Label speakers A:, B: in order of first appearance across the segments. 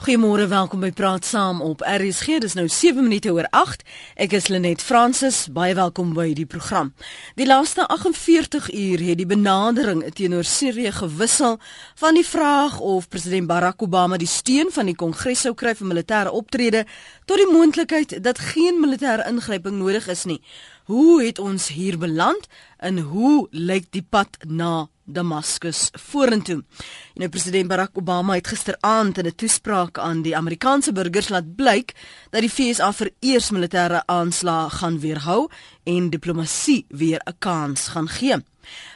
A: Goeiemôre, welkom by Praat Saam op RSG. Dis nou 7 minute oor 8. Ek is Lenet Fransis. Baie welkom by die program. Die laaste 48 uur het die benadering teenoor Sirië gewissel van die vraag of president Barack Obama die steun van die Kongres sou kry vir militêre optrede tot die moontlikheid dat geen militêre ingryping nodig is nie. Hoe het ons hier beland en hoe lyk die pad na Damascus vorentoe. Nou president Barack Obama het gisteraand in 'n toespraak aan die Amerikaanse burgers laat blyk dat die VSA vir eers militêre aanslae gaan weerhou en diplomatie weer 'n kans gaan gee.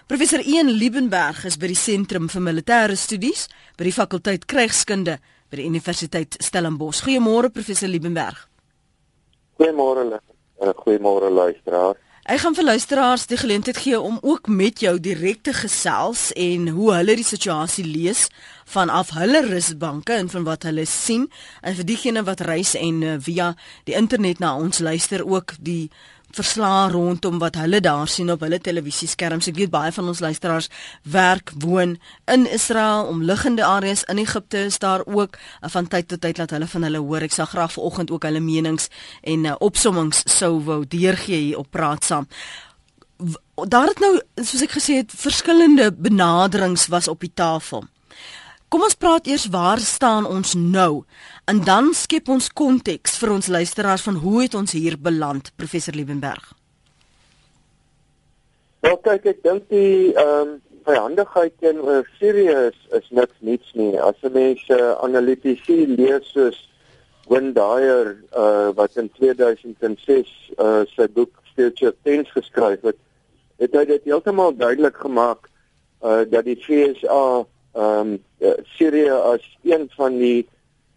A: Professor Ian Liebenberg is by die Sentrum vir Militêre Studies by die fakulteit Krygskunde by die Universiteit Stellenbosch. Goeiemôre professor Liebenberg.
B: Goeiemôre. Goeiemôre luisteraars.
A: Ek gaan vir luisteraars die geleentheid gee om ook met jou direk te gesels en hoe hulle die situasie lees vanaf hulle rusbanke en van wat hulle sien. En vir diegene wat reis en uh, via die internet na ons luister ook die verslae rondom wat hulle daar sien op hulle televisieskerms. Ek weet baie van ons luisteraars werk, woon in Israel, omliggende areas in Egipte is daar ook uh, van tyd tot tyd laat hulle van hulle hoor. Ek sal graag vanoggend ook hulle menings en uh, opsommings sou wou deurgee hier op praat saam. Daar het nou soos ek gesê het verskillende benaderings was op die tafel. Kom ons praat eers waar staan ons nou en dan skep ons konteks vir ons luisteraars van hoe het ons hier beland professor Liebenberg.
B: Wel kyk ek dink die ehm um, vyandigheid teenoor Sirië is, is niks niets nie. As 'n mens uh, analitiese lees soos Win Dyer uh, wat in 2006 uh, sy boek Future Tense geskryf het, het hy dit heeltemal duidelik gemaak uh, dat die FSA ehm um, Sirië as een van die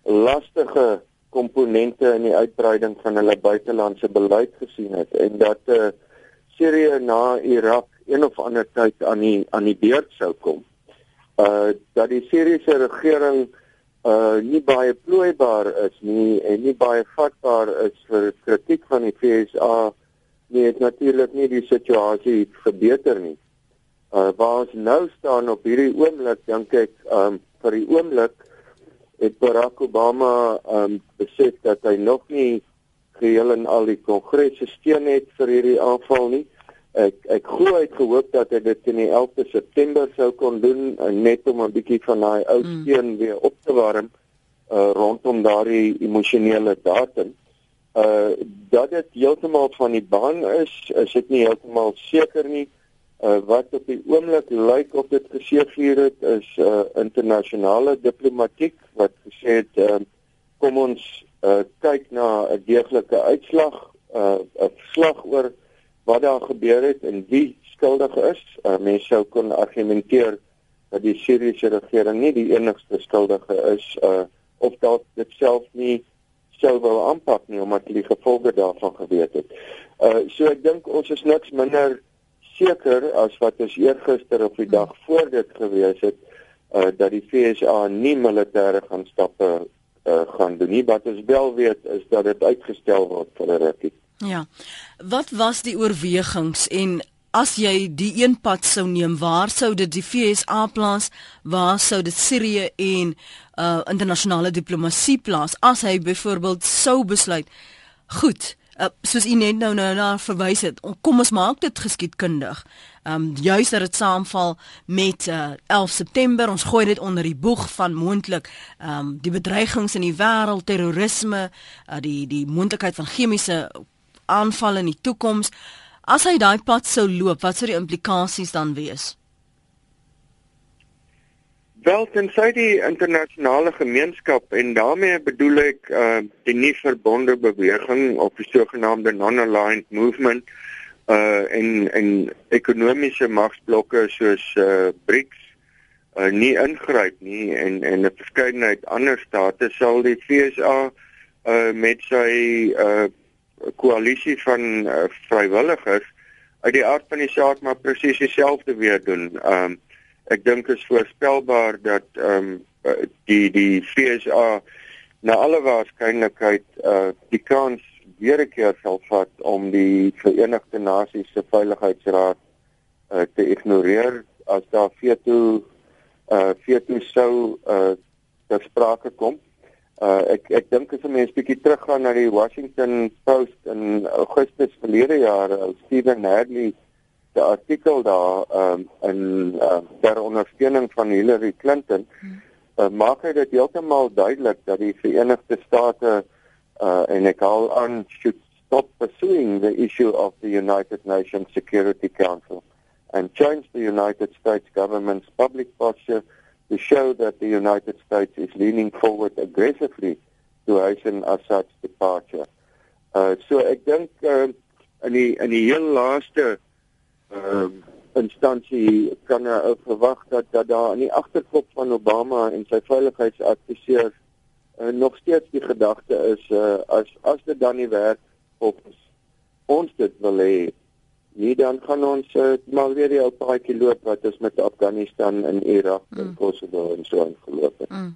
B: lastige komponente in die uitbreiding van hulle buitelandse beleid gesien het en dat eh uh, Sirië na Irak een of ander tyd aan die aan die beurt sou kom. Uh dat die Siriëse regering uh nie baie plooibaar is nie en nie baie vatbaar is vir kritiek van die FSA nie het natuurlik nie die situasie verbeter nie uh, waar ons nou staan op hierdie oomblik dink ek um, vir die oomblik het Barack Obama um, besef dat hy nog nie geheel en al die kongres steun het vir hierdie aanval nie ek ek glo hy het gehoop dat hy dit in die 11de September sou kon doen uh, net om 'n bietjie van daai ou mm. steun mm. weer op te warm uh, rondom daardie emosionele datum uh dat dit heeltemal van die baan is is dit nie heeltemal seker nie Uh, wat op die oomblik lyk of dit geseëvier het is uh, internasionale diplomatiek wat gesê het uh, kom ons uh, kyk na 'n deeglike uitslag 'n uh, slag oor wat daar gebeur het en wie skuldig is. Uh, mense sou kon argumenteer dat die Syriese regering nie die enigste skuldige is uh, of dat dit self nie sou wou aanpak nie omdat hulle die gevolge daarvan geweet het. Uh, so ek dink ons is niks minder seker as wat ons eergister op die dag voor dit gewees het uh, dat die FSA nie militêre gaan stappe uh, gaan doen nie wat ons wel weet is dat dit uitgestel word vir 'n rukkie.
A: Ja. Wat was die oorwegings en as jy die een pad sou neem, waar sou dit die FSA plaas? Waar sou dit Sirië en uh internasionale diplomatie plaas as hy byvoorbeeld sou besluit? Goed, uh, soos u net nou nou na verwys het, kom ons maak dit geskiedkundig. Ehm um, juis dat dit saamval met uh, eh, 11 September, ons gooi dit onder die boeg van moontlik ehm um, die bedreigings in die wêreld, terrorisme, uh, die die moontlikheid van chemiese aanvalle in die toekoms. As hy daai pad sou loop, wat sou die implikasies dan wees?
B: Wel, tensy die internasionale gemeenskap en daarmee bedoel ek uh die nie verbonde beweging of die sogenaamde non-aligned movement uh en en ekonomiese magsblokke soos uh BRICS uh nie ingryp nie en en 'n verskeidenheid ander state sal die FSA uh met sy uh koalisie van uh, vrywilligers uit die aard van die saak maar presies dieselfde weer doen. Um ek dink is voorspelbaar dat ehm um, die die FSA na alle waarskynlikheid uh die kans weer 'n keer sal vat om die Verenigde Nasies se Veiligheidsraad uh te ignoreer as daar veto uh veto sou uh ter sprake kom. Uh ek ek dink as 'n mens bietjie teruggaan na die Washington Post in Augustus verlede jaar, uh, Stephen Hadley se artikel daar um, in uh, ter ondersteuning van Hillary Clinton, uh, maak hy dit heeltemal duidelik dat die Verenigde State uh, en ek al aan should stop pursuing the issue of the United Nations Security Council and change the United States government's public posture to show that the United States is leaning forward aggressively to hasten Assad's departure. Uh so ek dink uh, in die in die heel laaste uh instansie kan uh, verwag dat dat daar in die agterkop van Obama en sy veiligheidsadviseur uh, nog steeds die gedagte is uh as as dit dan nie werk of ons dit wil hê Nee, dan gaan ons uh, maar weer die ou paadjie loop wat ons met Afghanistan en Irak mm. en Kosovo en so aangeloop het. Mm.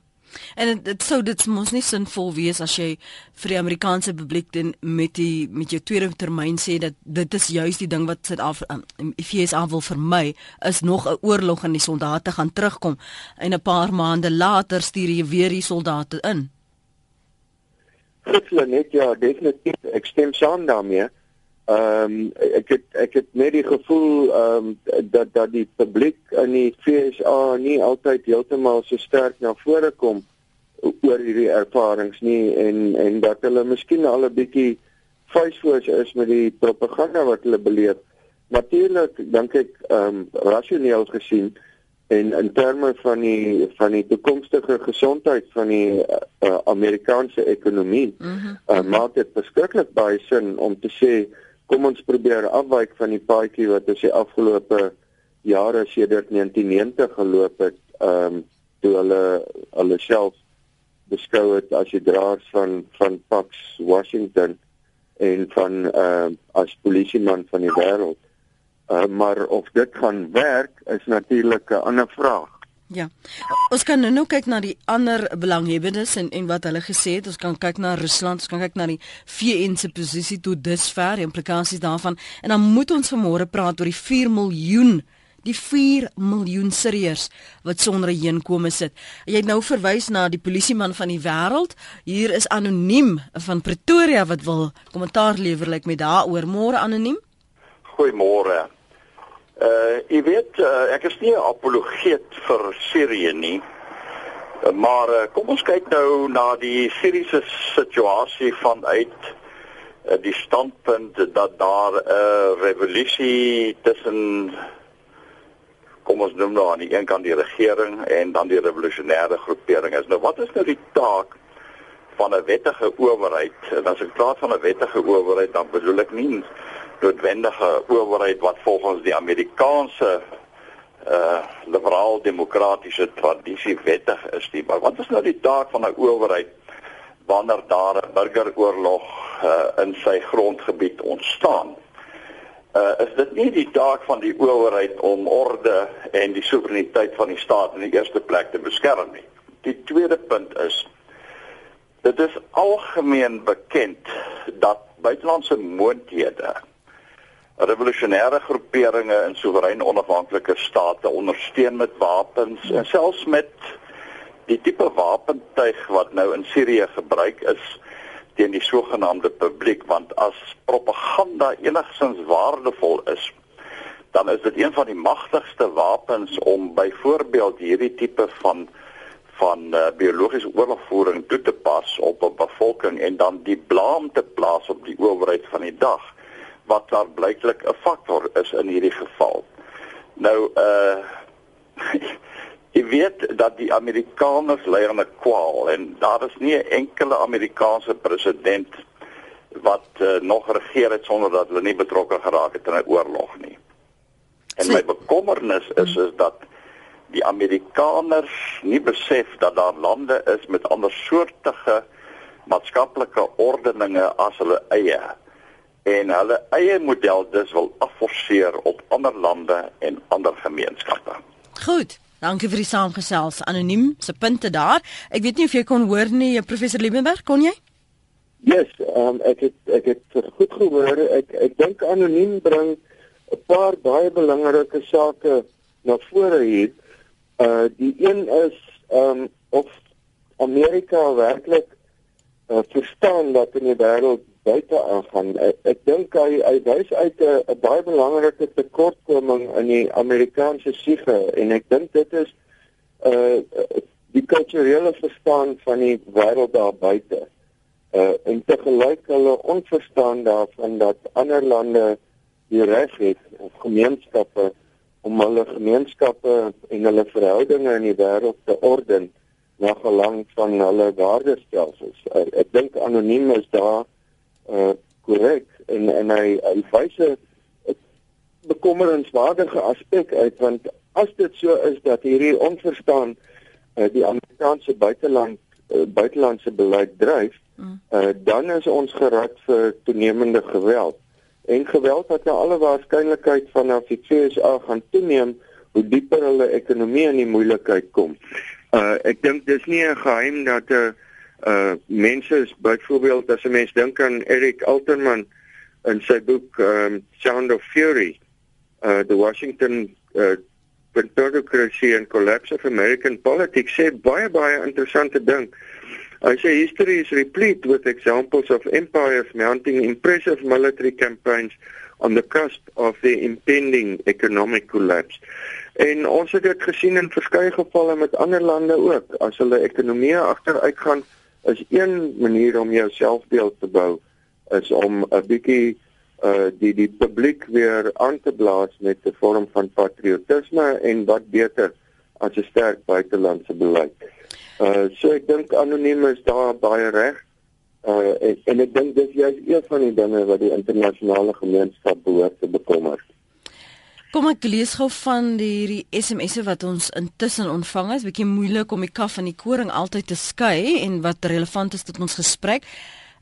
A: En dit sou dit mos nie sinvol wees as jy vir die Amerikaanse publiek dan met die met jou tweede termyn sê dat dit is juis die ding wat Suid-Afrika um, FSA wil vermy is nog 'n oorlog en die soldate gaan terugkom en 'n paar maande later stuur jy weer die soldate in.
B: Dit net ja, definitief ek stem saam daarmee. Ehm um, ek het ek het net die gevoel ehm um, dat dat die publiek in die FSA nie altyd heeltemal so sterk na vore kom oor hierdie ervarings nie en en dat hulle miskien al 'n bietjie vuisvoors is met die propaganda wat hulle beleef. Natuurlik dink ek ehm um, rasioneel gesien en in terme van die van die toekomstige gesondheid van die uh, Amerikaanse ekonomie mm -hmm. uh, maak dit beskiklik baie sin om te sê kom ons probeer afwyk van die paadjie wat ons die afgelope jare sedert 1990 geloop het, ehm um, toe hulle hulle self beskou het as die draers van van Pax Washington en van ehm uh, as polisieman van die wêreld. Uh, maar of dit gaan werk is natuurlik 'n ander vraag.
A: Ja. Ons kan nou kyk na die ander belanghebbendes en en wat hulle gesê het. Ons kan kyk na Rusland, ons kan kyk na die VN se posisie tot dusver, die implikasies daarvan. En dan moet ons vanmôre praat oor die 4 miljoen die 4 miljoen Siriërs wat sonder 'n heenkome sit. Jy het nou verwys na die polisieman van die wêreld. Hier is anoniem van Pretoria wat wil kommentaar lewer lyk like met daaroor. Môre anoniem.
C: Goeiemôre. Uh jy weet uh, ek is nie 'n apologeet vir Sirië nie. Uh, maar uh, kom ons kyk nou na die Siriëse situasie vanuit uh, die standpunt dat daar 'n uh, revolusie tussen kom ons noem nou aan die een kant die regering en dan die revolusionêre groepering is. Nou wat is nou die taak van 'n wettige owerheid? En as ek praat van 'n wettige owerheid, dan bedoel ek nie noodwendige owerheid wat volgens die Amerikaanse uh liberaal demokratiese tradisie wettig is nie. Maar wat is nou die taak van 'n owerheid wanneer daar 'n burgeroorlog uh in sy grondgebied ontstaan? Uh is dit nie die taak van die owerheid om orde en die soewereiniteit van die staat in die eerste plek te beskerm nie? Die tweede punt is dit is algemeen bekend dat buitelandse moondhede revolusionêre groeperinge in soewerein onafhanklike state ondersteun met wapens en selfs met die tipe wapentuig wat nou in Sirië gebruik is teen die sogenaamde publiek want as propaganda enigsins waardevol is dan is dit een van die magtigste wapens om byvoorbeeld hierdie tipe van van uh, biologiese oorlogvoering toe te pas op 'n bevolking en dan die blame te plaas op die owerheid van die dag wat daar blyklik 'n faktor is in hierdie geval. Nou uh jy weet dat die Amerikaners lê aan 'n kwaal en daar is nie 'n enkele Amerikaanse president wat uh, nog regeer het sonder dat hulle nie betrokke geraak het in 'n oorlog nie. En my bekommernis is is dat die Amerikaners nie besef dat daar lande is met ander soortige maatskaplike ordeninge as hulle eie en hulle eie model dus wil afforceer op ander lande en ander gemeenskappe.
A: Goed. Dankie vir die saamgesels anoniem se punte daar. Ek weet nie of jy kon hoor nie, professor Liebenberg, kon jy?
B: Yes, um, ek het ek het goed gehoor. Ek ek dink anoniem bring 'n paar baie belangrike sake na vore hier. Uh die een is um of Amerika werklik uh, verstaan dat in die wêreld buite aangaan. Ek, ek dink hy hy wys uit 'n baie belangrike tekortkoming in die Amerikaanse siege en ek dink dit is uh die kulturele verstaan van die wêreld daar buite. Uh en te gelyk hulle onverstaan daarvan dat ander lande die reg het of gemeenskappe om hulle gemeenskappe en hulle verhoudinge in die wêreld te orden na gelang van hulle waardestelsels. Uh, ek dink anoniem is daar uh korrek en en hy hy wys 'n bekommerenswaardige aspek uit want as dit so is dat hierdie onverstaan uh, die Amerikaanse buiteland uh, buitelandse beleid dryf, uh, dan is ons gerad vir toenemende geweld. En geweld wat na alle waarskynlikheid vanaf die FSA gaan toeneem hoe dieper hulle ekonomie in die moeilikheid kom. Uh ek dink dis nie 'n geheim dat 'n uh, uh mense is byvoorbeeld as 'n mens dink aan Eric Alterman in sy boek um Sound of Fury uh the Washington uh Pentocracy and Collapse of American Politics sê baie baie interessante ding. Hy sê history is replete with examples of empires mounting impressive military campaigns on the cusp of the impending economic collapse. En ons het dit gesien in verskeie gevalle met ander lande ook as hulle ekonomieë agteruit gaan is een manier om jou selfbeeld te bou is om 'n bietjie uh die die publiek weer aan te blaas met 'n vorm van patriotisme en wat beter as 'n sterk buitelandse beleid. Uh so ek dink anoniem is daar baie reg. Uh en, en ek dink dis juist een van die dinge wat die internasionale gemeenskap behoort te bekommer.
A: Kom ek lees gou van hierdie SMS'e wat ons intussen ontvang is. Bietjie moeilik om die kaf van die koring altyd te skei en wat relevant is tot ons gesprek.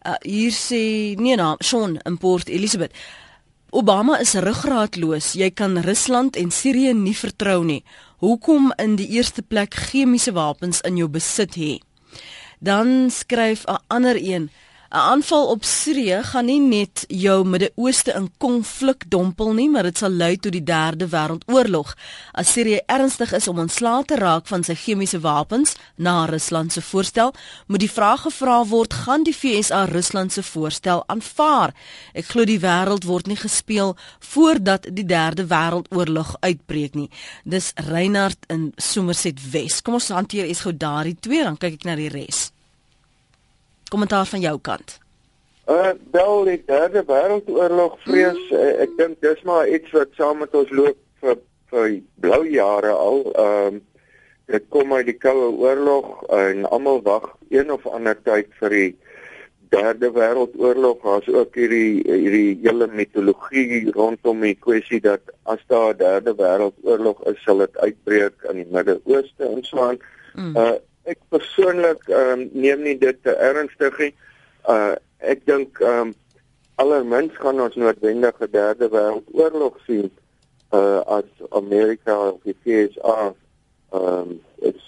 A: Uh, hier sê nee naam Sean in Port Elizabeth. Obama is ruggraatloos. Jy kan Rusland en Sirië nie vertrou nie. Hoekom in die eerste plek chemiese wapens in jou besit hê? Dan skryf 'n ander een 'n aanval op Sirië gaan nie net jou Midde-Ooste in konflik dompel nie, maar dit sal lei tot die derde wêreldoorlog. As Sirië ernstig is om ontslae te raak van sy chemiese wapens na Rusland se voorstel, moet die vraag gevra word: gaan die FSA Rusland se voorstel aanvaar? Ek glo die wêreld word nie gespeel voordat die derde wêreldoorlog uitbreek nie. Dis Reinhard in Somerset Wes. Kom ons hanteer eers gou daardie twee, dan kyk ek na die res kommentaar van jou kant.
B: Uh wel die derde wêreldoorlog vrees mm. uh, ek dink dis maar iets wat saam met ons loop vir vir blou jare al. Ehm um, dit kom uit die koue oorlog en almal wag een of ander tyd vir die derde wêreldoorlog. Daar's ook hierdie hierdie hele mitologie rondom die kwessie dat as daar 'n derde wêreldoorlog is, sal dit uitbreek in die Midde-Ooste en so aan. Mm. Uh ek persoonlik ehm um, neem nie dit te ernstig nie. Uh ek dink ehm um, allermins gaan ons noodwendig 'n derde wêreldoorlog sien uh as Amerika of die VSA ehm um,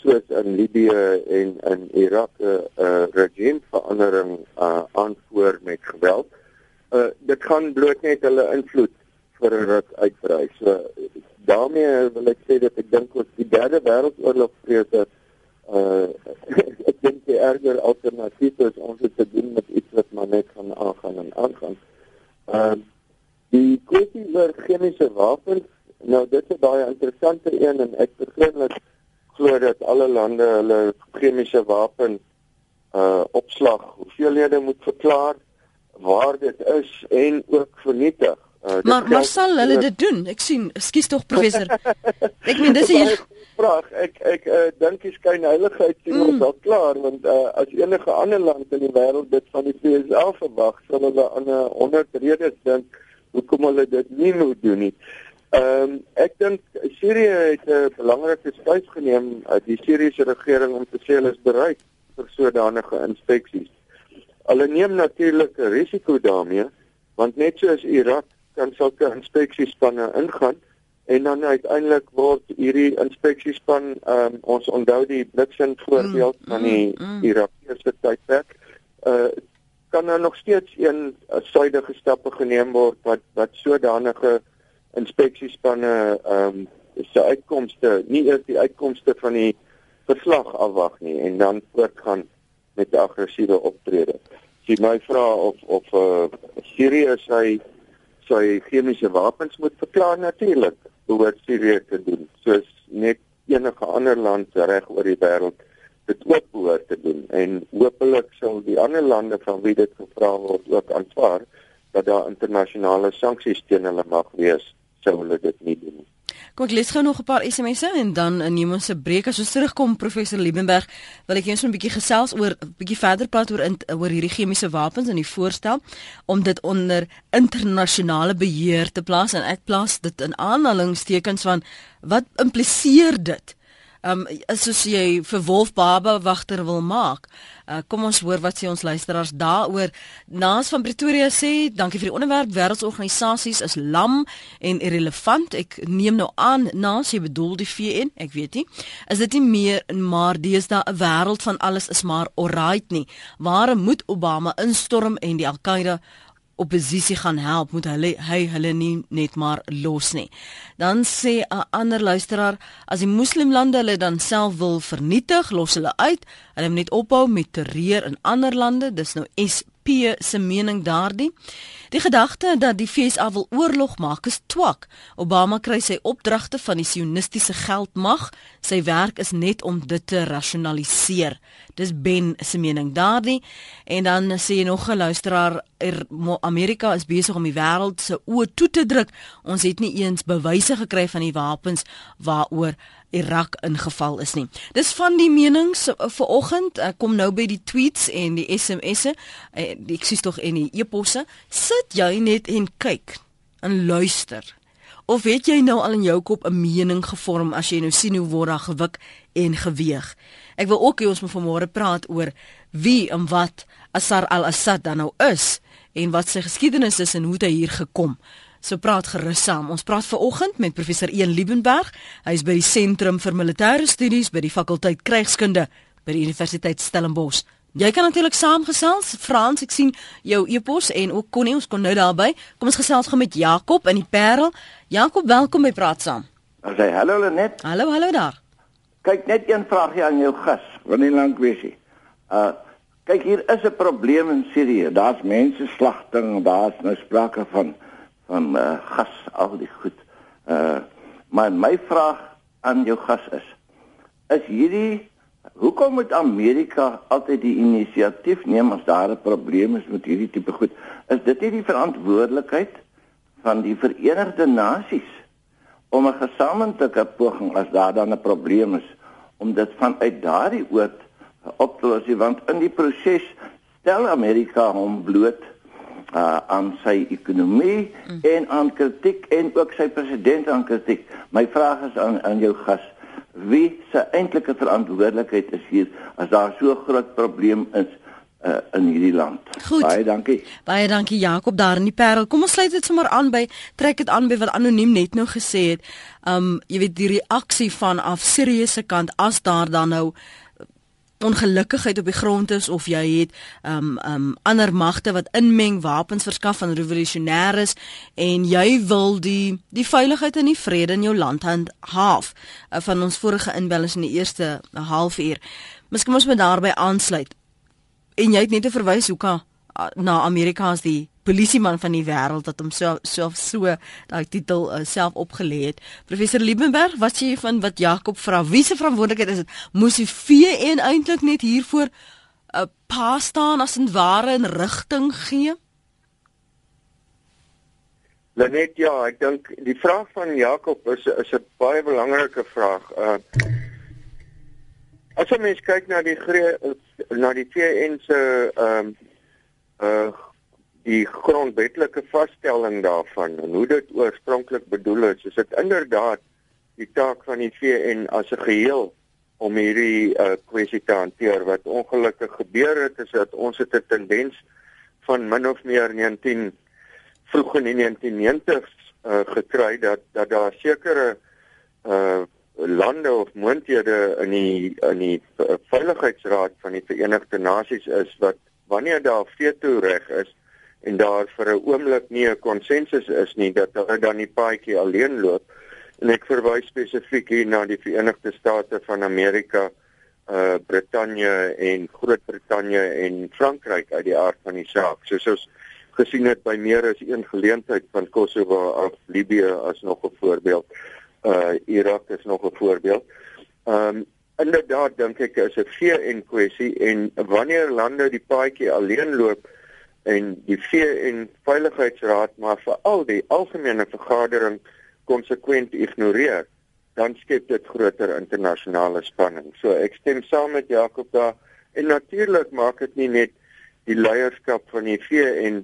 B: soos in Libië en in Irak 'n uh, uh, regime verandering uh aanvoer met geweld. Uh dit gaan bloot net hulle invloed vir 'n ruk uitbrei. So daarmee wil ek sê dat ek dink ons die derde wêreldoorlog vrees uh ek dink die erger alternatief is ons het te doen met iets wat maar net gaan aangaan en aangaan. Ehm uh, die kwessie oor chemiese wapens, nou dit is baie interessante een en ek persoonlik glo dat alle lande hulle chemiese wapen uh opslag hoeveelhede moet verklaar waar dit is en ook vernietig.
A: Uh, maar maar sal hulle dit doen? Ek sien, ekskuus tog professor. Ek meen dis hier
B: vraag. Ek ek uh, dink die skynheiligheid sien mm. ons al klaar want uh, as enige ander land in die wêreld dit van die VSA verwag, sal hulle aan 'n 100 redes dink hoekom hulle dit nie moet doen nie. Ehm um, ek dink Sirië het 'n belangrike skuif geneem uit uh, die Siriëse regering om te sê hulle is bereid vir sodanige inspeksies. Hulle neem natuurlik 'n risiko daarmee want net soos Irak kan sulke inspeksiespanne ingaan en dan uiteindelik word hierdie inspeksiespan um, ons onthou die bliksend voorbeeld mm, van die mm, mm. Irakiese tydperk uh kan daar nog steeds een uh, suidige stappe geneem word wat wat sodanige inspeksiespanne ehm um, se uitkomste nie eers die uitkomste van die verslag afwag nie en dan voortgaan met aggressiewe optrede. Sy my vra of of uh, Sirië sy sy chemiese wapens moet verklaar natuurlik behoort Sirië te doen soos net enige ander land reg oor die wêreld dit ook behoort te doen en hopelik sal die ander lande van wie dit gevra word ook aanvaar dat daar internasionale sanksies teen hulle mag wees sou hulle dit nie doen nie.
A: Kom ek lees gou nog 'n paar SMS'e en dan neem ons 'n breek as ons terugkom professor Liebenberg wil ek so 'n bietjie gesels oor 'n bietjie verder praat oor in, oor hierdie chemiese wapens en die voorstel om dit onder internasionale beheer te plaas en ek plaas dit in aanhalingstekens van wat impliseer dit? Um, soos jy vir Wolf Baba wagter wil maak. Uh, kom ons hoor wat sê ons luisteraars daaroor. Naas van Pretoria sê, dankie vir die onderwerp. Wêreldorganisasies is lam en irrelevant. Ek neem nou aan naas jy bedoel die VN, ek weet nie. Is dit nie meer maar deesdae 'n wêreld van alles is maar alright nie. Waar moet Obama instorm en die Al-Qaeda oppositie gaan help, moet hulle hy hulle nie net maar los nie. Dan sê 'n ander luisteraar, as die moslimlande hulle dan self wil vernietig, los hulle uit. Hulle moet net ophou met terreur in ander lande. Dis nou SP se mening daardie. Die gedagte dat die FSA wil oorlog maak is twak. Obama kry sy opdragte van die sionistiese geldmag. Sy werk is net om dit te rasionaliseer. Dis Ben se mening daardie. En dan sê jy nog 'n luisteraar, er, Amerika is besig om die wêreld se oë toe te druk. Ons het nie eens bewyse gekry van die wapens waaroor Irak ingeval is nie. Dis van die menings uh, vir oggend. Kom nou by die tweets en die SMS'e, die ek sies tog en die e-posse. Sit jy net en kyk en luister. Of weet jy nou al in jou kop 'n mening gevorm as jy nou sien hoe word daar gewik en geweeg? Ek wil ook hê ons moet vanmôre praat oor wie en wat Assar al-Assad dan nou is en wat sy geskiedenis is en hoe hy hier gekom het. So praat gerus saam. Ons praat ver oggend met professor Ian Liebenberg. Hy is by die Sentrum vir Militêre Studies by die fakulteit Krygskunde by die Universiteit Stellenbosch. Jy kan natuurlik saamgesels. Frans, ek sien jou e-pos en ook Connie, ons kon nou daarby. Kom ons gesels gou met Jakob in die Parel. Jakob, welkom by Praat Saam.
D: As hy hallo Lenet.
A: Hallo, hallo daar.
D: Kyk net een vraagie aan jou gas, want nie lank wees hy. Uh kyk hier is 'n probleem in Sirië. Daar's mense slagting, daar's nou sprake van van uh, gas al die goed. Uh maar my vraag aan jou gas is is hierdie hoekom moet Amerika altyd die inisiatief neem as daar 'n probleem is met hierdie tipe goed? Is dit nie die verantwoordelikheid van die Verenigde Nasies om 'n gesamentlike poging as daar dan 'n probleem is om dit vanuit daardie oort op te los want in die proses stel Amerika hom bloot uh, aan sy ekonomie mm. en aan kritiek en ook sy president aan kritiek. My vraag is aan aan jou gas, wie se eintlike verantwoordelikheid is hier as daar so groot probleem is uh, in hierdie land?
A: Goed.
D: Baie dankie.
A: Baie dankie Jakob daar in die Parel. Kom ons sluit dit sommer aan by trek dit aan by wat anoniem net nou gesê het. Um jy weet die reaksie van af serieuse kant as daar dan nou ongelukkigheid op die grond is of jy het um um ander magte wat inmeng wapens verskaf van revolusionêres en jy wil die die veiligheid en die vrede in jou land handhaaf uh, van ons vorige inbellings in die eerste halfuur. Miskien moet ons daarby aansluit. En jy het net te verwys hoe kan na Amerika as die polisieman van die wêreld wat homself self so daai titel uh, self opgelê het. Professor Liebenberg, wat sê jy van wat Jakob vra? Wie se verantwoordelikheid is dit? Moes die VN eintlik net hiervoor 'n uh, pa staan as 'n ware in rigting gee?
B: Lenet, ja, ek dink die vraag van Jakob is is 'n baie belangrike vraag. Uh As jy mens kyk na die na die VN se ehm um, uh die grondwetlike vaststelling daarvan en hoe dit oorspronklik bedoel is, is dit inderdaad die taak van die VN as 'n geheel om hierdie uh, kwessie te hanteer. Wat ongelukkig gebeur het is dat ons het 'n tendens van min of meer 19 vroeg in die 1990s uh, gekry dat dat daar sekere uh, lande of moonthede in die in die veiligheidsraad van die Verenigde Nasies is wat wanneer daar veto reg is en daar vir 'n oomblik nie 'n konsensus is nie dat hulle dan die paadjie alleen loop en ek verwys spesifiek hier na die Verenigde State van Amerika uh Brittanje en Groot-Brittanje en Frankryk uit die aard van die saak. Soos ons gesien het by meer as een geleentheid van Kosovo af Libië as nog 'n voorbeeld. Uh Irak is nog 'n voorbeeld. Um inderdaad dink ek is 'n VN kwessie en wanneer lande die paadjie alleen loop en die VN Veiligheidsraad maar veral die algemene vergadering konsekwent ignoreer, dan skep dit groter internasionale spanning. So ek stem saam met Jakob daar en natuurlik maak dit nie net die leierskap van die VN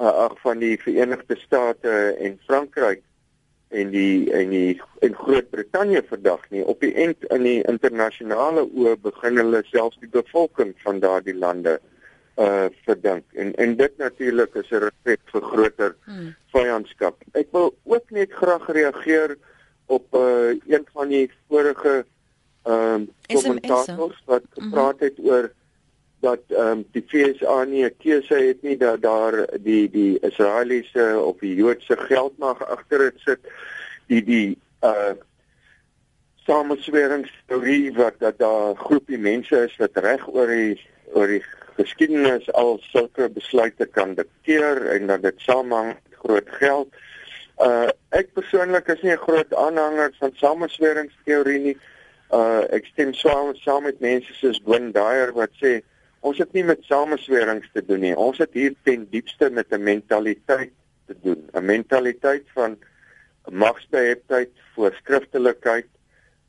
B: uh, ag van die Verenigde State en Frankryk en die en die en Groot-Brittanje vandag nie op die end in die internasionale oë begin hulle selfs die bevolking van daardie lande uh verdink en en dit natuurlik is 'n respek vir groter hmm. vyandskap. Ek wil ook net graag reageer op uh een van die vorige ehm um, kommentators wat mhm. gepraat het mm -hmm. oor dat ehm um, die FSA nie 'n keuse het nie dat daar die die Israeliese of die Joodse geld mag agter dit sit. Die die uh samesweringsteorie wat dat daar 'n groepie mense is wat reg oor die oor die geskiedenis al sulke besluite kan dikteer en dat dit saamhang met groot geld. Uh ek persoonlik is nie 'n groot aanhanger van samesweringsteorie nie. Uh ek stem saam saam met mense soos Gwyn Dyer wat sê Ons het nie met sameswerings te doen nie. Ons het hier ten diepste met 'n mentaliteit te doen, 'n mentaliteit van magsbeheptheid, voorskriftelikheid,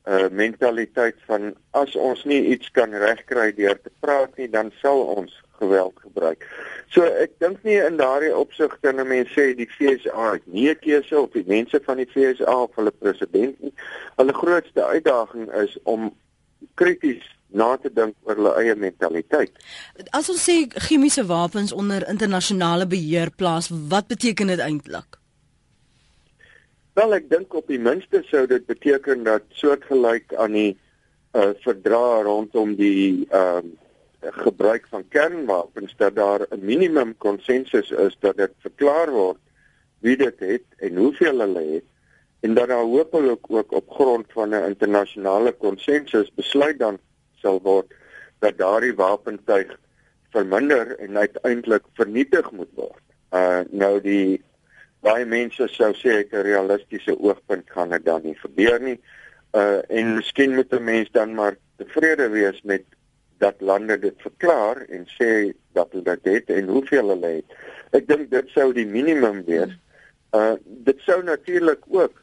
B: 'n mentaliteit van as ons nie iets kan regkry deur te praat nie, dan sal ons geweld gebruik. So ek dink nie in daardie opsig kan 'n mens sê die FSA het nie 'n keuse op die mense van die FSA of hulle president nie. Hulle grootste uitdaging is om krities na te dink oor hulle eie mentaliteit.
A: As ons sê chemiese wapens onder internasionale beheer plaas, wat beteken dit eintlik?
B: Wel, ek dink op die minste sou dit beteken dat soortgelyk aan die uh verdrag rondom die ehm uh, gebruik van kernwapens dat daar 'n minimum konsensus is dat dit verklaar word wie dit het en hoeveel hulle het en dat daar hopelik ook op grond van 'n internasionale konsensus besluit dan sal word dat daardie wapentuig verminder en uiteindelik vernietig moet word. Uh nou die baie mense sou sê ek 'n realistiese oogpunt gaan dit dan nie gebeur nie. Uh en miskien moet 'n mens dan maar tevrede wees met dat lande dit verklaar en sê dat hulle dit het en hoeveel hulle het. Ek dink dit sou die minimum wees. Uh dit sou natuurlik ook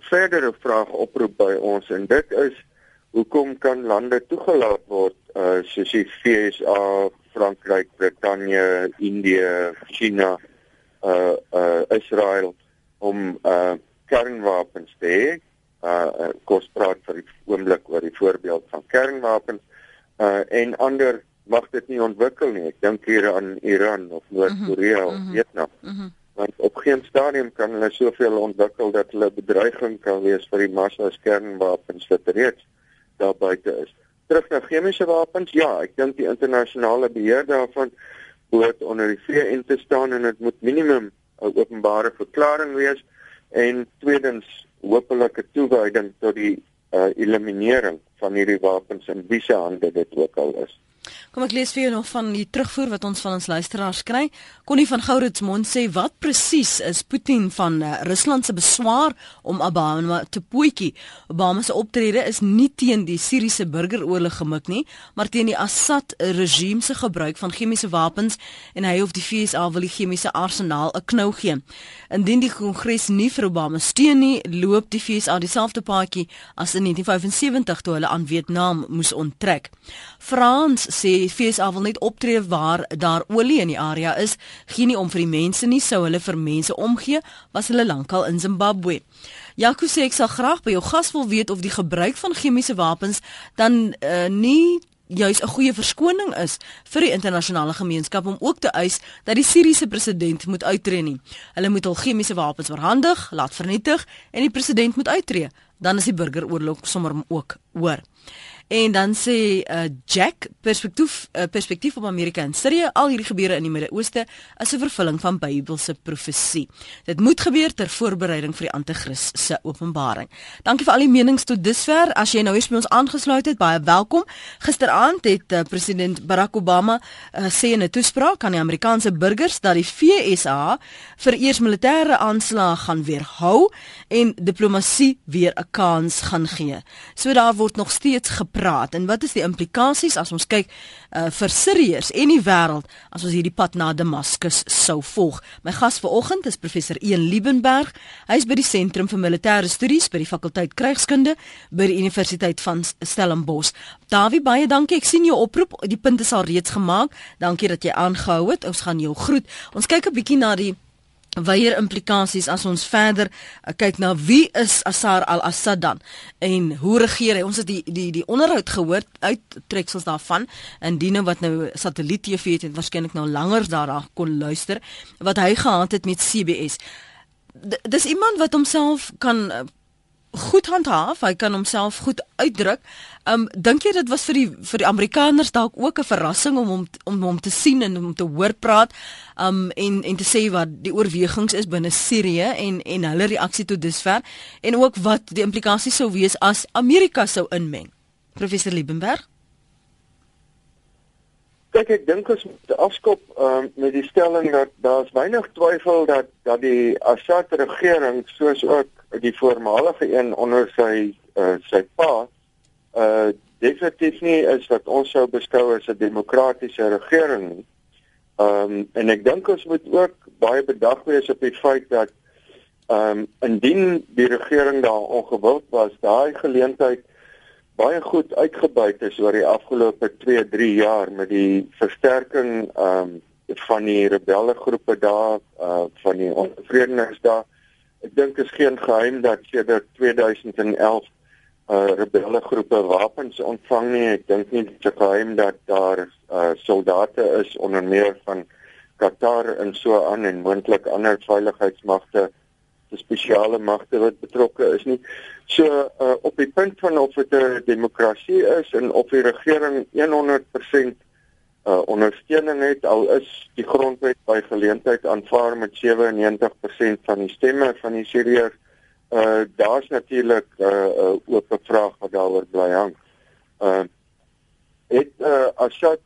B: verdere vraag oproep by ons en dit is hoekom kan lande toegelaat word uh soos die FSA, Frankryk, Brittanje, Indië, China, uh uh Israel om uh kernwapens te hê? Uh kos praat vir die oomblik oor die voorbeeld van kernwapens uh en ander mag dit nie ontwikkel nie. Ek dink hier aan Iran of Noord-Korea of mm -hmm. Vietnam. Mm -hmm. Want op geen stadium kan hulle soveel ontwikkel dat hulle bedreiging kan wees vir die massa kernwapens wat reeds daar buite is. Terug na chemiese wapens, ja, ek dink die internasionale beheer daarvan moet onder die VN te staan en dit moet minimum 'n openbare verklaring wees en tweedens hopelik 'n toewyding tot die uh, eliminering van hierdie wapens in wie se hande dit ook al is.
A: Kom ek lees vir jou nog van die terugvoer wat ons van ons luisteraars kry. Connie van Gourits mond sê wat presies is Putin van uh, Rusland se beswaar om Obama te poetjie. Obama se optrede is nie teen die Siriëse burgeroorlog gemik nie, maar teen die Assad regime se gebruik van chemiese wapens en hy of die FSA wil die chemiese arsenaal 'n knou gee. Indien die Kongres nie vir Obama steun nie, loop die FSA dieselfde paadjie as in 1975 toe hulle aan Vietnam moes onttrek. Frans sê FSA wil net optree waar daar olie in die area is, geen nie om vir die mense nie, sou hulle vir mense omgee, was hulle lankal in Zimbabwe. Jaco sê ek sal graag by jou gas wil weet of die gebruik van chemiese wapens dan uh, nie juis 'n goeie verskoning is vir die internasionale gemeenskap om ook te eis dat die Siriëse president moet uittreë nie. Hulle moet al chemiese wapens verhandig, laat vernietig en die president moet uittreë, dan is die burgeroorlog sommer ook oor. En dan sê uh, Jack perspektief uh, perspektief op Amerika en Sirië, al hierdie gebeure in die Midde-Ooste is 'n vervulling van Bybelse profesie. Dit moet gebeur ter voorbereiding vir die Anti-Kris se openbaring. Dankie vir al die menings tot dusver. As jy nou eens by ons aangesluit het, baie welkom. Gisteraand het uh, president Barack Obama uh, sê in 'n toespraak aan die Amerikaanse burgers dat die FSA vir eers militêre aanslae gaan weerhou en diplomatie weer 'n kans gaan gee. So daar word nog steeds gepraat. En wat is die implikasies as ons kyk uh, vir Siriërs en die wêreld as ons hierdie pad na Damaskus sou volg? My gas vanoggend is professor Ian Liebenberg. Hy is by die Sentrum vir Militêre Studies by die fakulteit Krygskunde by die Universiteit van Stellenbosch. Dawie, baie dankie. Ek sien jou oproep. Die punt is al reeds gemaak. Dankie dat jy aangehou het. Ons gaan jou groet. Ons kyk 'n bietjie na die weier implikasies as ons verder uh, kyk na wie is Assar al-Assad dan? En hoe regeer hy? Ons het die die die onderhoud gehoor uit treksels daarvan en diene wat nou satelliet TV het en waarskynlik nou langer daar kon luister wat hy gehad het met CBS D dis iemand wat homself kan uh, goed handhaaf, hy kan homself goed uitdruk. Um dink jy dit was vir die vir die Amerikaners dalk ook 'n verrassing om hom om hom te sien en om te hoor praat um en en te sê wat die oorwegings is binne Sirië en en hulle reaksie tot dusver en ook wat die implikasies sou wees as Amerika sou inmeng. Professor Liebenberg
B: Kyk, ek dink ons moet afskop um, met die stelling dat daar's weinig twyfel dat dat die Assad regering soos ook die voormalige een onder sy uh, sy pa uh definitief nie is wat ons sou beskou as 'n demokratiese regering nie. Um en ek dink ons moet ook baie bedag wees op die feit dat um indien die regering daar ongewild was, daai geleentheid baie goed uitgebuit is oor die afgelope 2, 3 jaar met die versterking um van die rebelle groepe daar uh van die onvredenheid daar Ek dink is geen geheim dat sedert 2011 uh rebelle groepe wapens ontvang nie. Ek dink nie dit is geheim dat daar uh soldate is onder meer van Qatar en so aan en moontlik ander veiligheidsmagte, spesiale magte wat betrokke is nie. So uh op die punt van of dit 'n demokrasie is en of die regering 100% uh, ondersteuning het al is die grondwet by geleentheid aanvaar met 97% van die stemme van die Siriërs. Uh daar's natuurlik 'n uh, uh, oop vraag wat daaroor bly hang. Uh het uh, Assad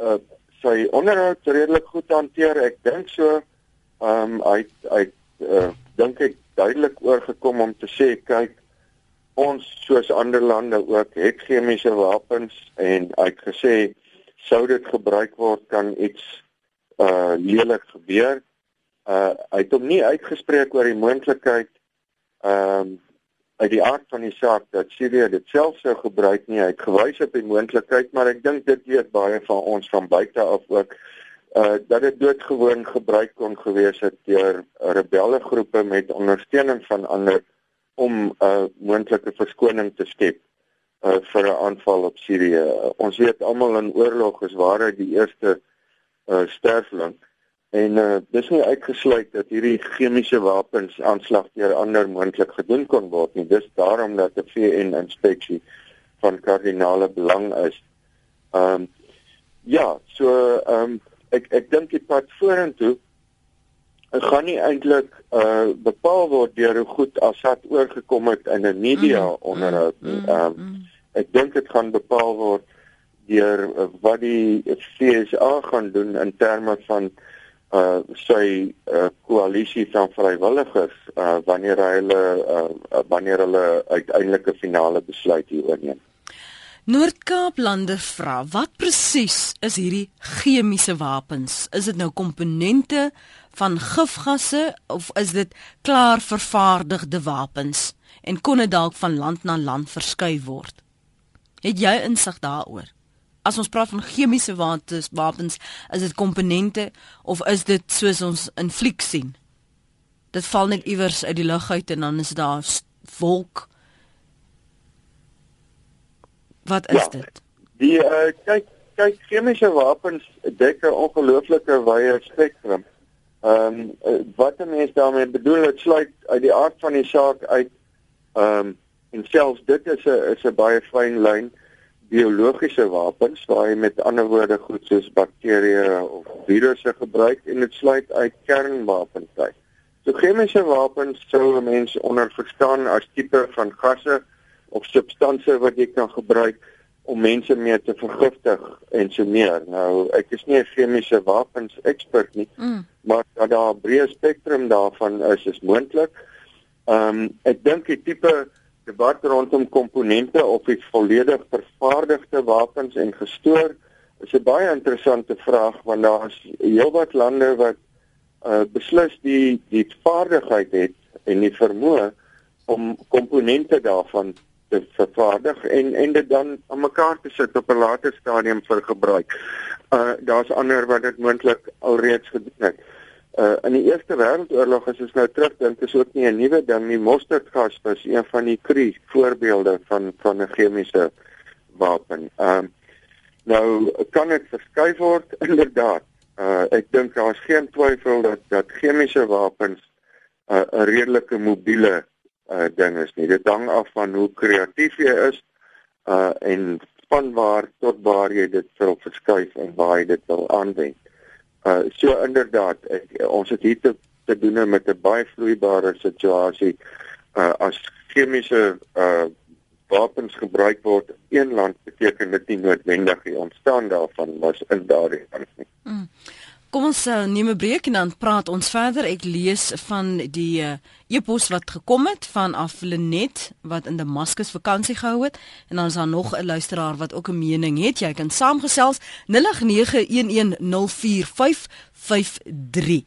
B: uh sy onderhoud redelik goed hanteer. Ek dink so um hy hy uh, dink ek duidelik oorgekom om te sê kyk ons soos ander lande ook het chemiese wapens en hy het gesê sou dit gebruik word kan iets uh lelik gebeur. Uh hy het hom nie uitgespreek oor die moontlikheid ehm um, uit die aard van die saak dat Syrië dit self sou gebruik nie. Hy het gewys op die moontlikheid, maar ek dink dit weet baie van ons van buite af ook uh dat dit doodgewoon gebruik kon gewees het deur rebelle groepe met ondersteuning van ander om 'n uh, moontlike verskoning te skep uh, vir 'n aanval op Sirië. Uh, ons weet almal in oorlog is waarheid die eerste uh, sterfling en uh, dis nie uitgesluit dat hierdie chemiese wapens aanslag deur ander moontlik gedoen kon word nie. Dis daarom dat 'n VN inspeksie van kardinale belang is. Ehm um, ja, so ehm um, ek ek dink die pad vorentoe gaan nie eintlik uh bepaal word deur hoe goed Assad oorgekom het in 'n media mm, onderhoud nie. Mm, um, mm, ek dink dit gaan bepaal word deur uh, wat die FSA gaan doen in terme van uh sy uh, koalisie van vrywilligers uh wanneer hulle uh wanneer hulle uiteindelike finale besluit hieroor neem.
A: Noord-Kaap lande vra, wat presies is hierdie chemiese wapens? Is dit nou komponente van gifgasse of is dit klaar vervaardigde wapens en kon dit dalk van land na land verskuif word? Het jy insig daaroor? As ons praat van chemiese wapens, wapens, is dit komponente of is dit soos ons in fliek sien? Dit val net iewers uit die lug uit en dan is daar wolk. Wat is ja, dit?
B: Die uh, kyk kyk chemiese wapens dek 'n ongelooflike wye spektrum. Ehm um, wat 'n mens daarmee bedoel, dit sluit uit die aard van die saak uit ehm um, en selfs dit is 'n is 'n baie fyn lyn biologiese wapens waar jy met ander woorde goed soos bakterieë of virusse gebruik en dit sluit uit kernwapentyd. So chemiese wapens sou mense onder verstaan as tipe van gasse of substansies wat jy kan gebruik om mense mee te vergiftig en so meer. Nou, ek is nie 'n chemiese wapens ekspert nie, mm. maar dat daar 'n breë spektrum daarvan is, is moontlik. Ehm um, ek dink die tipe debat rondom komponente of die volledig vervaardigde wapens en gestoor is 'n baie interessante vraag want daar is heelwat lande wat uh, beslis die die vaardigheid het en die vermoë om komponente daarvan te vervaardig en en dit dan aan mekaar te sit op 'n later stadium vir gebruik. Uh daar's ander wat dit moontlik alreeds gedoen het. Uh in die Eerste Wêreldoorlog as ons nou terugdink, is ook nie 'n nuwe ding nie. Mosterdgas was een van die krie voorbeelde van van 'n chemiese wapen. Ehm uh, nou kan dit verskuif word inderdaad. Uh ek dink daar is geen twyfel dat dat chemiese wapens 'n uh, redelike mobiele uh ding is nie. Dit hang af van hoe kreatief jy is uh en van waar tot waar jy dit wil verskuif en waar jy dit wil aanwend. Uh so inderdaad, ek, ons het hier te, te doen met 'n baie vloeibare situasie. Uh as chemiese uh wapens gebruik word in een land beteken dit nie noodwendig die ontstaan daarvan was in daardie land nie. Mm.
A: Kom ons uh, neem 'n breek en dan praat ons verder. Ek lees van die uh, e-pos wat gekom het van Aflenet wat in Damascus vakansie gehou het en dan is daar nog 'n luisteraar wat ook 'n mening het. Jy kan saamgesels 0891104553.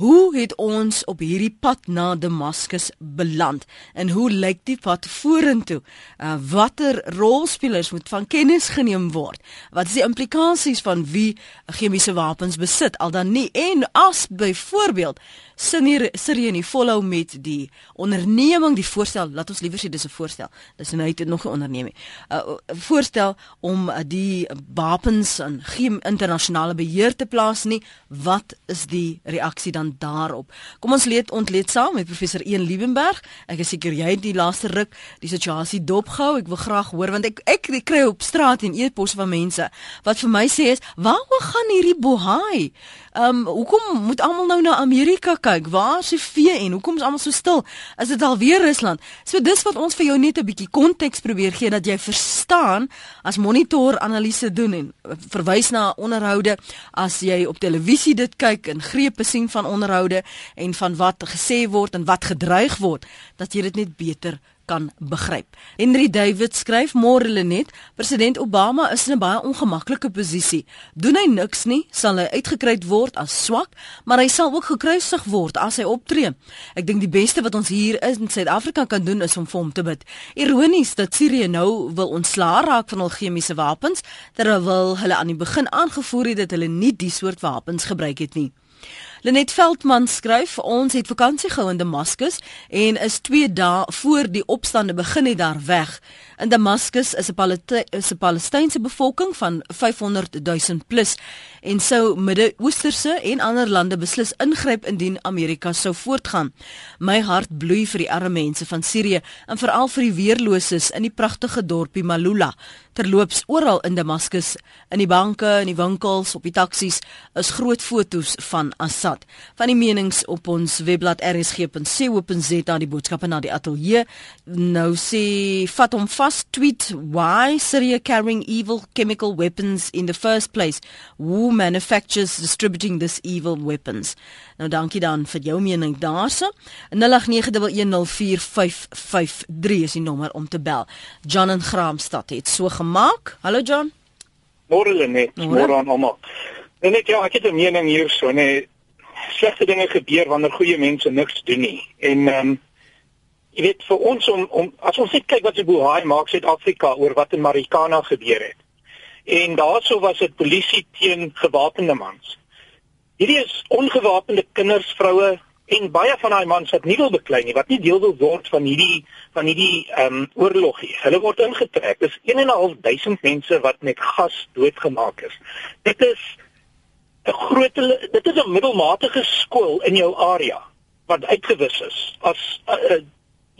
A: Hoe het ons op hierdie pad na Damaskus beland? En hoe lyk die pad vorentoe? Uh, watter rolspelers moet van kennis geneem word? Wat is die implikasies van wie chemiese wapens besit? Al dan nie. En as byvoorbeeld Sirië nie volhou met die onderneming die voorstel laat ons liewer sê dis 'n voorstel. Dis nou net nog 'n onderneming. 'n uh, voorstel om uh, die wapens in geen internasionale beheer te plaas nie. Wat is die reaksie dan daarop. Kom ons leed ontleed saam met professor Een Liebenberg. Ek is seker jy het die laaste ruk die situasie dopgehou. Ek wil graag hoor want ek ek kry op straat en e-posse van mense wat vir my sê is waaroor gaan hierdie bohaai Ehm um, hoekom moet almal nou na Amerika kyk? Waar is die vee en hoekom is almal so stil? Is dit alweer Rusland? So dis wat ons vir jou net 'n bietjie konteks probeer gee dat jy verstaan as monitor analise doen en verwys na onderhoude as jy op televisie dit kyk en grepe sien van onderhoude en van wat gesê word en wat gedreig word dat jy dit net beter kan begryp. Henry David skryf môre Lenet, president Obama is in 'n baie ongemaklike posisie. Doen hy niks nie, sal hy uitgekruid word as swak, maar hy sal ook gekruisig word as hy optree. Ek dink die beste wat ons hier in Suid-Afrika kan doen is om vir hom te bid. Ironies dat Sirië nou wil ontslaa raak van al chemiese wapens, terwyl hulle aan die begin aangevoer het dat hulle nie die soort wapens gebruik het nie. Lenet Veldman skryf ons het vakansie gehou in Damascus en is 2 dae voor die opstande begin het daar weg. In Damascus is 'n Palestynse bevolking van 500 000 plus en sou Midde-Oosterse en ander lande beslis ingryp indien Amerika sou voortgaan. My hart bloei vir die arme mense van Sirië en veral vir die weerloses in die pragtige dorpie Malula. Terloops oral in Damascus, in die banke, in die winkels, op die taksies is groot fotos van Assad. Van die menings op ons webblad rsg.co.za die boodskappe na die ateljee. Nou sê vat hom vas tweet why Syria carrying evil chemical weapons in the first place. Who manufactures distributing this evil weapons? Nou dankie dan vir jou mening daarse. 0891104553 is die nommer om te bel. John in Graamsstad het so gemaak. Hallo John.
E: Môre net, môre aan almal. Net ja, ek het 'n mening hierso, nee. Slegte dinge gebeur wanneer goeie mense niks doen nie. En ehm um, jy weet vir ons om om as ons net kyk wat se Bohaai maak Suid-Afrika oor wat in Marikana gebeur het. En daarso was dit polisie teen gewapende mans. Hierdie is ongewapende kinders, vroue en baie van daai mans wat nie wil beklei nie, wat nie deel wil word van hierdie van hierdie ehm um, oorlog nie. Hulle word ingetrek. Dis 1.500 mense wat met gas doodgemaak is. Dit is 'n groot dit is 'n middelmatige skool in jou area wat uitgewis is as uh, uh,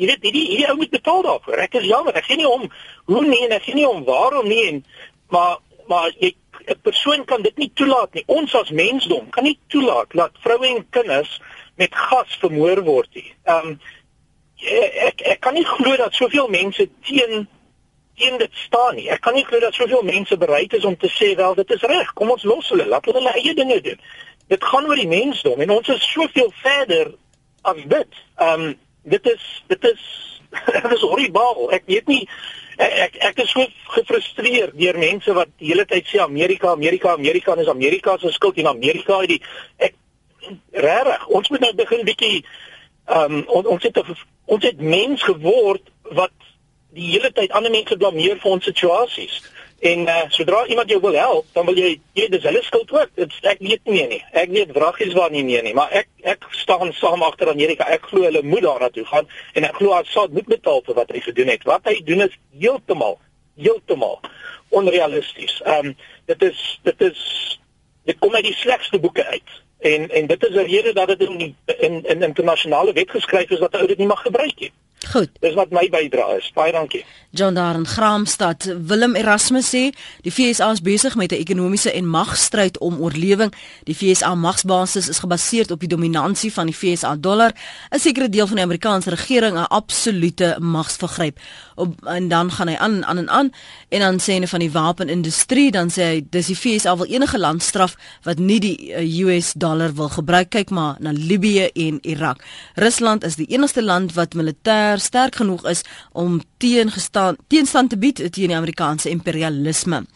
E: jy weet hierdie hierdie ou moet betaal daarvoor. Ek is jammer, ek sê nie om hoe nie en ek sê nie om waarom nie en maar maar jy 'n persoon kan dit nie toelaat nie. Ons as mensdom kan nie toelaat dat vroue en kinders met gas vermoor word nie. Ehm um, ek ek kan nie glo dat soveel mense teen teen dit staan nie. Ek kan nie glo dat soveel mense bereid is om te sê wel dit is reg. Kom ons los hulle, laat hulle hulle eie dinge doen. Dit gaan oor die mensdom en ons is soveel verder as dit. Ehm um, dit is dit is dit is horribaal. Ek weet nie ek ek, is so gefrustreerd deur mense wat die hele tyd sê Amerika, Amerika, Amerika is Amerika se skuld en Amerika het die ek regtig ons moet nou begin bietjie ehm um, on, ons het ons het mens geword wat die hele tyd ander mense blameer vir ons situasies. En uh, sodra iemand jou wil help, dan wil jy jy dis hulle skuld ook. Dit ek weet nie nie. Ek weet wraggies waar nie meer nie, maar ek ek staan saam agter Amerika. Ek glo hulle moet daarna toe gaan en ek glo Assad moet betaal vir wat hy gedoen het. Wat hy doen is heeltemal heeltemal onrealisties. Ehm um, dit is dit is dit kom uit die slegste boeke uit. En en dit is 'n rede dat dit in in in internasionale wet geskryf is dat ou dit nie mag gebruik nie.
A: Goed.
E: Dis wat my bydrae is. Baie dankie.
A: John daar in Graamsstad, Willem Erasmus sê, die FSA is besig met 'n ekonomiese en magstryd om oorlewing. Die FSA magsbasis is gebaseer op die dominansie van die FSA dollar. 'n Sekere deel van die Amerikaanse regering 'n absolute magsvergryp. Op, en dan gaan hy aan aan en aan en dan sê hy van die wapenindustrie, dan sê hy dis die FSA wil enige land straf wat nie die uh, US dollar wil gebruik. Kyk maar na Libië en Irak. Rusland is die enigste land wat militêr militêr sterk genoeg is om teengestaan teenstand te bied teen die Amerikaanse imperialisme.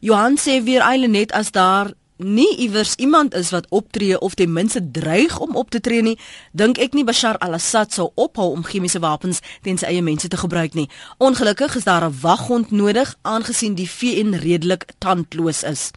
A: Johan sê weer eile net as daar nie iewers iemand is wat optree of ten minste dreig om op te tree nie, dink ek nie Bashar al-Assad sou ophou om chemiese wapens teen sy eie mense te gebruik nie. Ongelukkig is daar 'n waghond nodig aangesien die VN redelik tandloos is.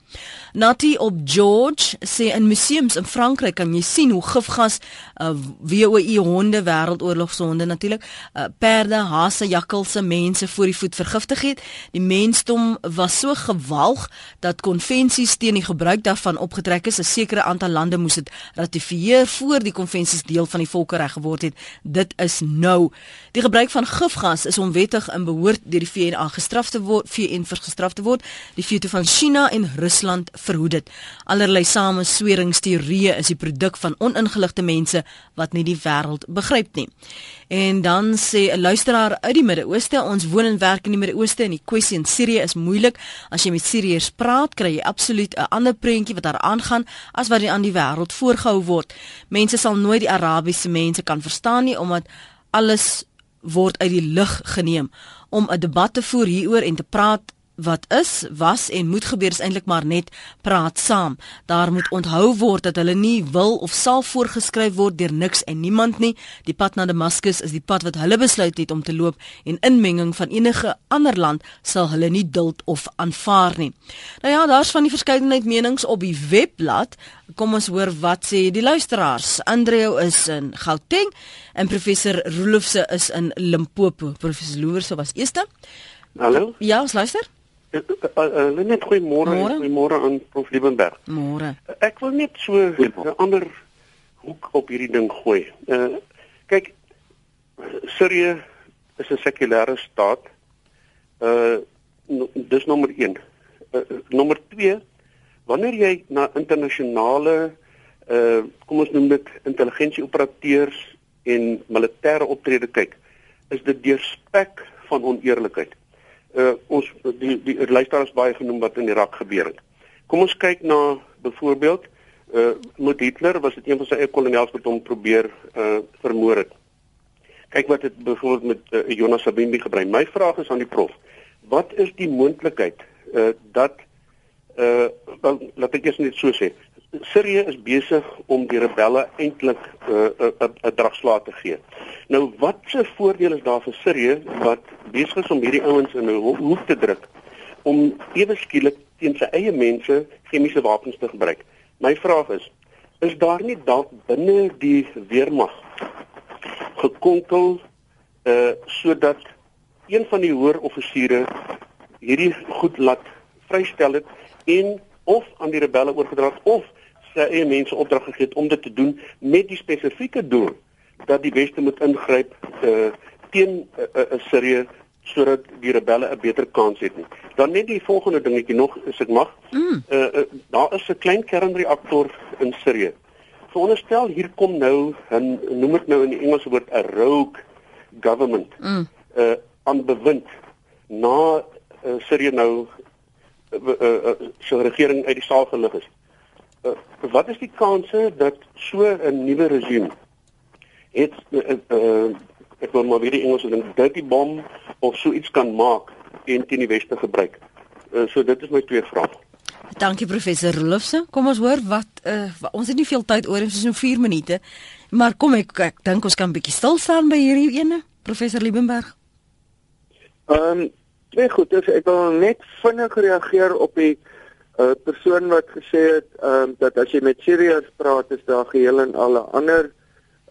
A: Nati op George sê in museums in Frankryk kan jy sien hoe gifgas uh, WOI honde wêreldoorlogshonde natuurlik uh, perde, hase, jakkalse mense voor die voet vergiftig het. Die mensdom was so gewalg dat konvensies teen die gebruik daarvan opgetrek is. 'n Sekere aantal lande moes dit ratifieer voor die konvensies deel van die volkereg geword het. Dit is nou. Die gebruik van gifgas is onwettig en behoort deur die VN gestraf te word, VN vergestraf te word. Die veto van China en Rusland verhoed dit. Allerlei samesweringsteorieë is die produk van oningeligte mense wat nie die wêreld begryp nie. En dan sê 'n luisteraar uit die Midde-Ooste, ons woon en werk in die Midde-Ooste en die kwessie in Sirië is moeilik. As jy met Siriërs praat, kry jy absoluut 'n ander prentjie wat daar aangaan as wat aan die wêreld voorgehou word. Mense sal nooit die Arabiese mense kan verstaan nie omdat alles word uit die lug geneem om 'n debat te voer hieroor en te praat wat is, was en moet gebeur is eintlik maar net praat saam. Daar moet onthou word dat hulle nie wil of sal voorgeskryf word deur niks en niemand nie. Die pad na Damaskus is die pad wat hulle besluit het om te loop en inmenging van enige ander land sal hulle nie duld of aanvaar nie. Nou ja, daar's van die verskeidenheid menings op die webblad. Kom ons hoor wat sê die luisteraars. Andreu is in Gauteng en professor Rolofse is in Limpopo. Professor Loerse was eerste.
F: Hallo?
A: Ja, ons luister.
F: Uh, uh, uh, net goeiemôre en goeiemôre aan Prof Liebenberg.
A: Môre.
F: Ek wil net so 'n ander hoek op hierdie ding gooi. Uh kyk Sirië is 'n sekulêre staat. Uh no, dis nommer 1. Uh, nommer 2 wanneer jy na internasionale uh kom ons noem dit intelligensieoperateurs en militêre optrede kyk, is dit deurspek van oneerlikheid uh, ons die die luisteraars baie genoem wat in Irak gebeur het. Kom ons kyk na byvoorbeeld uh met Hitler was dit een van sy eie kolonels wat hom probeer uh vermoor het. Kyk wat dit byvoorbeeld met uh, Jonas Savimbi gebeur. My vraag is aan die prof. Wat is die moontlikheid uh dat uh wel laat ek eers net so sê. Sirië is besig om die rebelle eintlik 'n uh, 'n uh, 'n uh, dragslae te gee. Nou wat se voordeel is daar vir Sirië wat besig is om hierdie ouens in 'n hoek te druk om ewe skielik teen sy eie mense chemiese wapens te gebruik? My vraag is, is daar nie dalk binne die weermag gekonkel uh sodat een van die hoër offisiere hierdie goed laat vrystel het en of aan die rebelle oorgedra het of sy eie mense opdrag gegee het om dit te doen met die spesifieke doel dat die weste moet ingryp uh teen 'n uh, uh, Sirië sodat die rebelle 'n beter kans het nie. Dan net die volgende dingetjie nog, as ek mag. Mm. Uh, uh daar is 'n klein kernreaktor in Sirië. Veronderstel hier kom nou 'n noem dit nou in die Engelse woord 'n rogue government. Mm. Uh aan bewind na uh, Sirië nou uh, uh, uh, so regering uit die saal gelig is. Uh, wat is die kanse dat so 'n nuwe regime het uh, uh, ek wil maar weer die Engelse ding dirty bomb of so iets kan maak en teen die weste gebruik. Uh, so dit is my twee vrae.
A: Dankie professor Rolfse. Kom ons hoor wat uh, ons het nie veel tyd oor, ons is nou 4 minute. Maar kom ek ek dink ons kan 'n bietjie stil staan by hierdie ene, professor Liebenberg.
B: Ehm um, twee goed, dus ek wil net vinnig reageer op die uh, persoon wat gesê het ehm um, dat as jy met Sirius praat is daar geheel en al 'n ander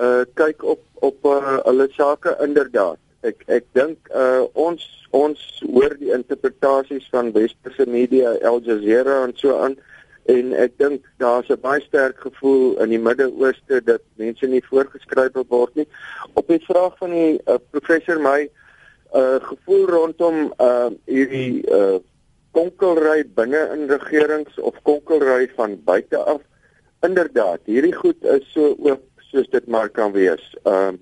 B: uh kyk op op uh, hulle sake inderdaad. Ek ek dink uh ons ons hoor die interpretasies van westerse media, Al Jazeera en so aan en ek dink daar's 'n baie sterk gevoel in die Midde-Ooste dat mense nie voorgeskryf word nie. Op die vraag van die uh, professor my uh gevoel rondom uh hierdie uh konkelry binne in regerings of konkelry van buite af. Inderdaad, hierdie goed is so ook soos dit maar kan wees. Ehm uh,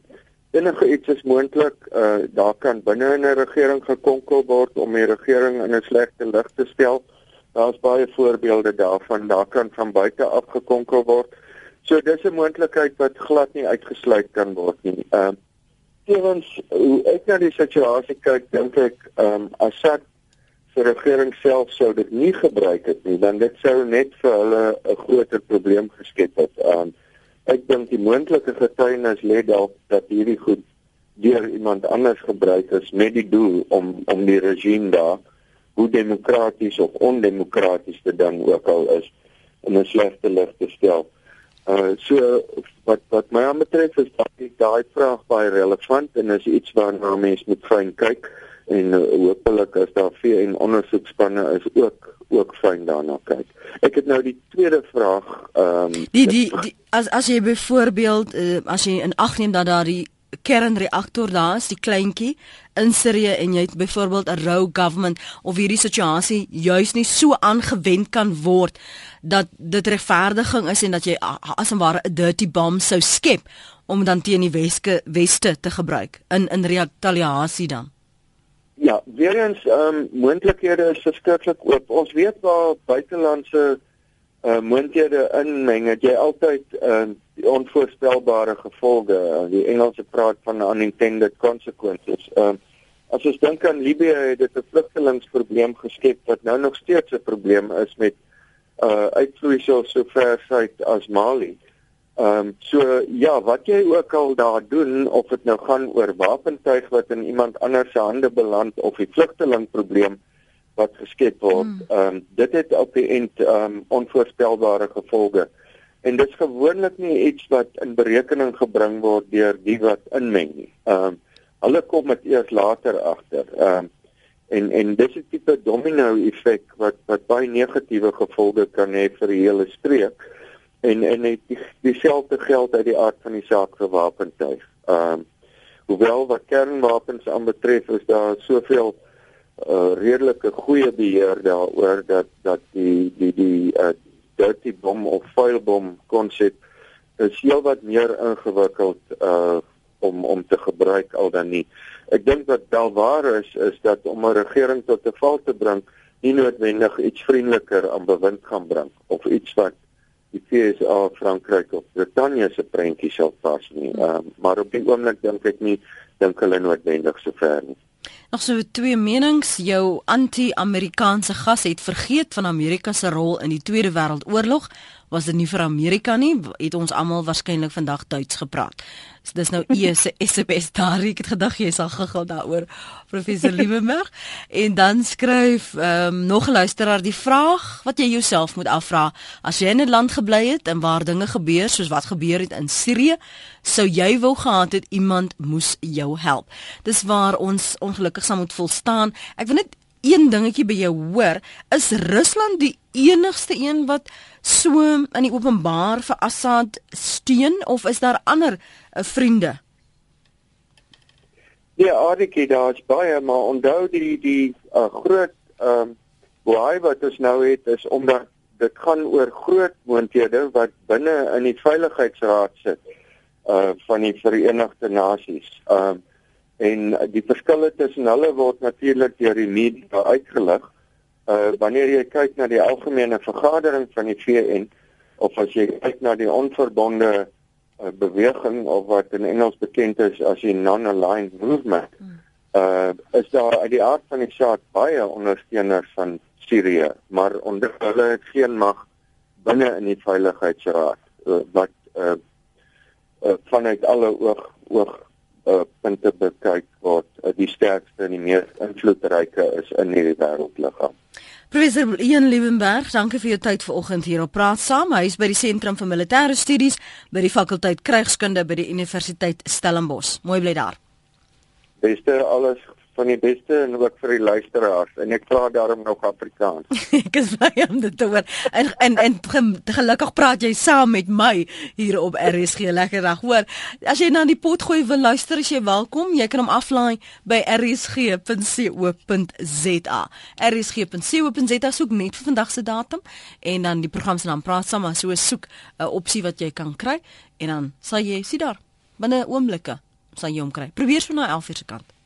B: enige iets is moontlik. Uh daar kan binne 'n regering gekonkel word om die regering in 'n slegte lig te stel. Daar's baie voorbeelde daarvan. Daar kan van buite af gekonkel word. So dis 'n moontlikheid wat glad nie uitgesluit kan word nie. Ehm uh, tevens hoe ek na die situasie kyk, dink ek ehm um, Assad se regering self sou dit nie gebruik het nie, dan dit sou net vir hulle 'n groter probleem geskep het. Um, ek dink die moontlike getuienis lê dalk dat hierdie goed deur iemand anders gebruik is met die doel om om die regime daar hoe demokraties of ondemokraties dit dan ook al is in 'n slegte lig te stel. Uh so wat wat my aanbetref is dat ek daai vraag baie relevant en is iets waarna mense moet fyn kyk en uh, hopelik as daar VN ondersoekspanne is ook ook fyn daarna kyk. Ek het nou die tweede vraag ehm um,
A: die, die die as as jy byvoorbeeld uh, as jy in ag neem dat daar die kernreaktor daar is, die kleintjie in Sirië en jy het byvoorbeeld 'n rogue government of hierdie situasie juis nie so aangewend kan word dat dit regverdiging is en dat jy as 'n ware 'n dirty bomb sou skep om dan teen die Weske Weste te gebruik in in retaliasie dan.
B: Ja, weer eens ehm um, moontlikhede is verskriklik oop. Ons weet waar buitelandse uh moontlikhede inmeng, het jy altyd uh, onvoorspelbare gevolge. Uh, die Engelse praat van unintended consequences. Ehm uh, as ons dink aan Libië, het dit 'n vlugtelingprobleem geskep wat nou nog steeds 'n probleem is met uh uitvloeisels so ver suid as Mali. Ehm um, so ja, wat jy ook al daar doen of dit nou gaan oor wapentuig wat in iemand anders se hande beland of die vlugtelingprobleem wat geskep word, mm. ehm um, dit het op die end ehm um, onvoorspelbare gevolge. En dit is gewoonlik nie iets wat in berekening gebring word deur die wat inmeng nie. Ehm um, hulle kom dit eers later agter. Ehm um, en en dis 'n tipe domino effek wat wat baie negatiewe gevolge kan hê vir die hele streek en en het dieselfde die geld uit die aard van die saak vir wapentuig. Ehm um, hoewel wat kernwapens aanbetref is daar soveel uh, redelike goeie beheer daaroor dat dat die die die uh, dirty bomb of file bomb konsep is heel wat meer ingewikkeld uh om om te gebruik al dan nie. Ek dink wat wel waar is is dat om 'n regering tot 'n val te bring nie noodwendig iets vriendeliker aan bewind gaan bring of iets wat die FSA Frankryk of Brittanje se prentjie sal pas nie. Ehm uh, maar op die oomblik dink ek nie dink hulle noodwendig so ver nie.
A: Nog so twee menings, jou anti-Amerikaanse gas het vergeet van Amerika se rol in die Tweede Wêreldoorlog was dit nie vir Amerika nie, het ons almal waarskynlik vandag Duits gepraat. So dis nou E se SMS daar, ek het gedag jy sal gegaan daaroor professor Liebenberg en dan skryf ehm um, nog 'n luisteraar die vraag wat jy jouself moet afvra as jy in 'n land gebly het en waar dinge gebeur soos wat gebeur het in Sirië, sou jy wou gehad het iemand moes jou help. Dis waar ons ongelukkig sal moet volstaan. Ek wil net een dingetjie by jou hoor, is Rusland die enigste een wat so in die openbaar vir Assad steun of is daar ander uh, vriende?
B: Ja, Aditjie, daar's baie, maar onthou die die uh, groot ehm um, waai wat ons nou het is omdat dit gaan oor groot moonthede wat binne in die veiligheidsraad sit uh van die Verenigde Nasies. Ehm uh, en die verskille tussen hulle word natuurlik deur die media uitgelig. Uh wanneer jy kyk na die algemene vergadering van die VN of as jy kyk na die onverbonde uh, beweging of wat in Engels bekend is as die non-aligned movement, uh is daar uit die aard van die saak baie ondersteuners van Sirië, maar onder hulle het geen mag binne in die veiligheidsraad uh, wat uh, uh, vanuit alle oog oog uh, punte bekyk word uh, die sterkste en die mees invloedryke is in hierdie wêreldliggaam.
A: Professor Ian Liebenberg, dankie vir jou tyd vanoggend hier op Praat Saam. Hy is by die Sentrum vir Militêre Studies by die fakulteit Krygskunde by die Universiteit Stellenbosch. Mooi bly daar.
B: Beste alles van die beste en ook vir die luisteraars en ek praat daarom nog Afrikaans.
A: ek is bly om dit te hoor. En en en gelukkig praat jy saam met my hier op RSG lekker dag. Hoor, as jy na die pot gooi wil luister, as jy welkom, jy kan hom aflaai by rsg.co.za. rsg.co.za soek net vir vandag se datum en dan die program se naam praat saam, so soek 'n opsie wat jy kan kry en dan sal jy sien daar binne oomblikke sal jy hom kry. Probeer so na 11:00 se kant.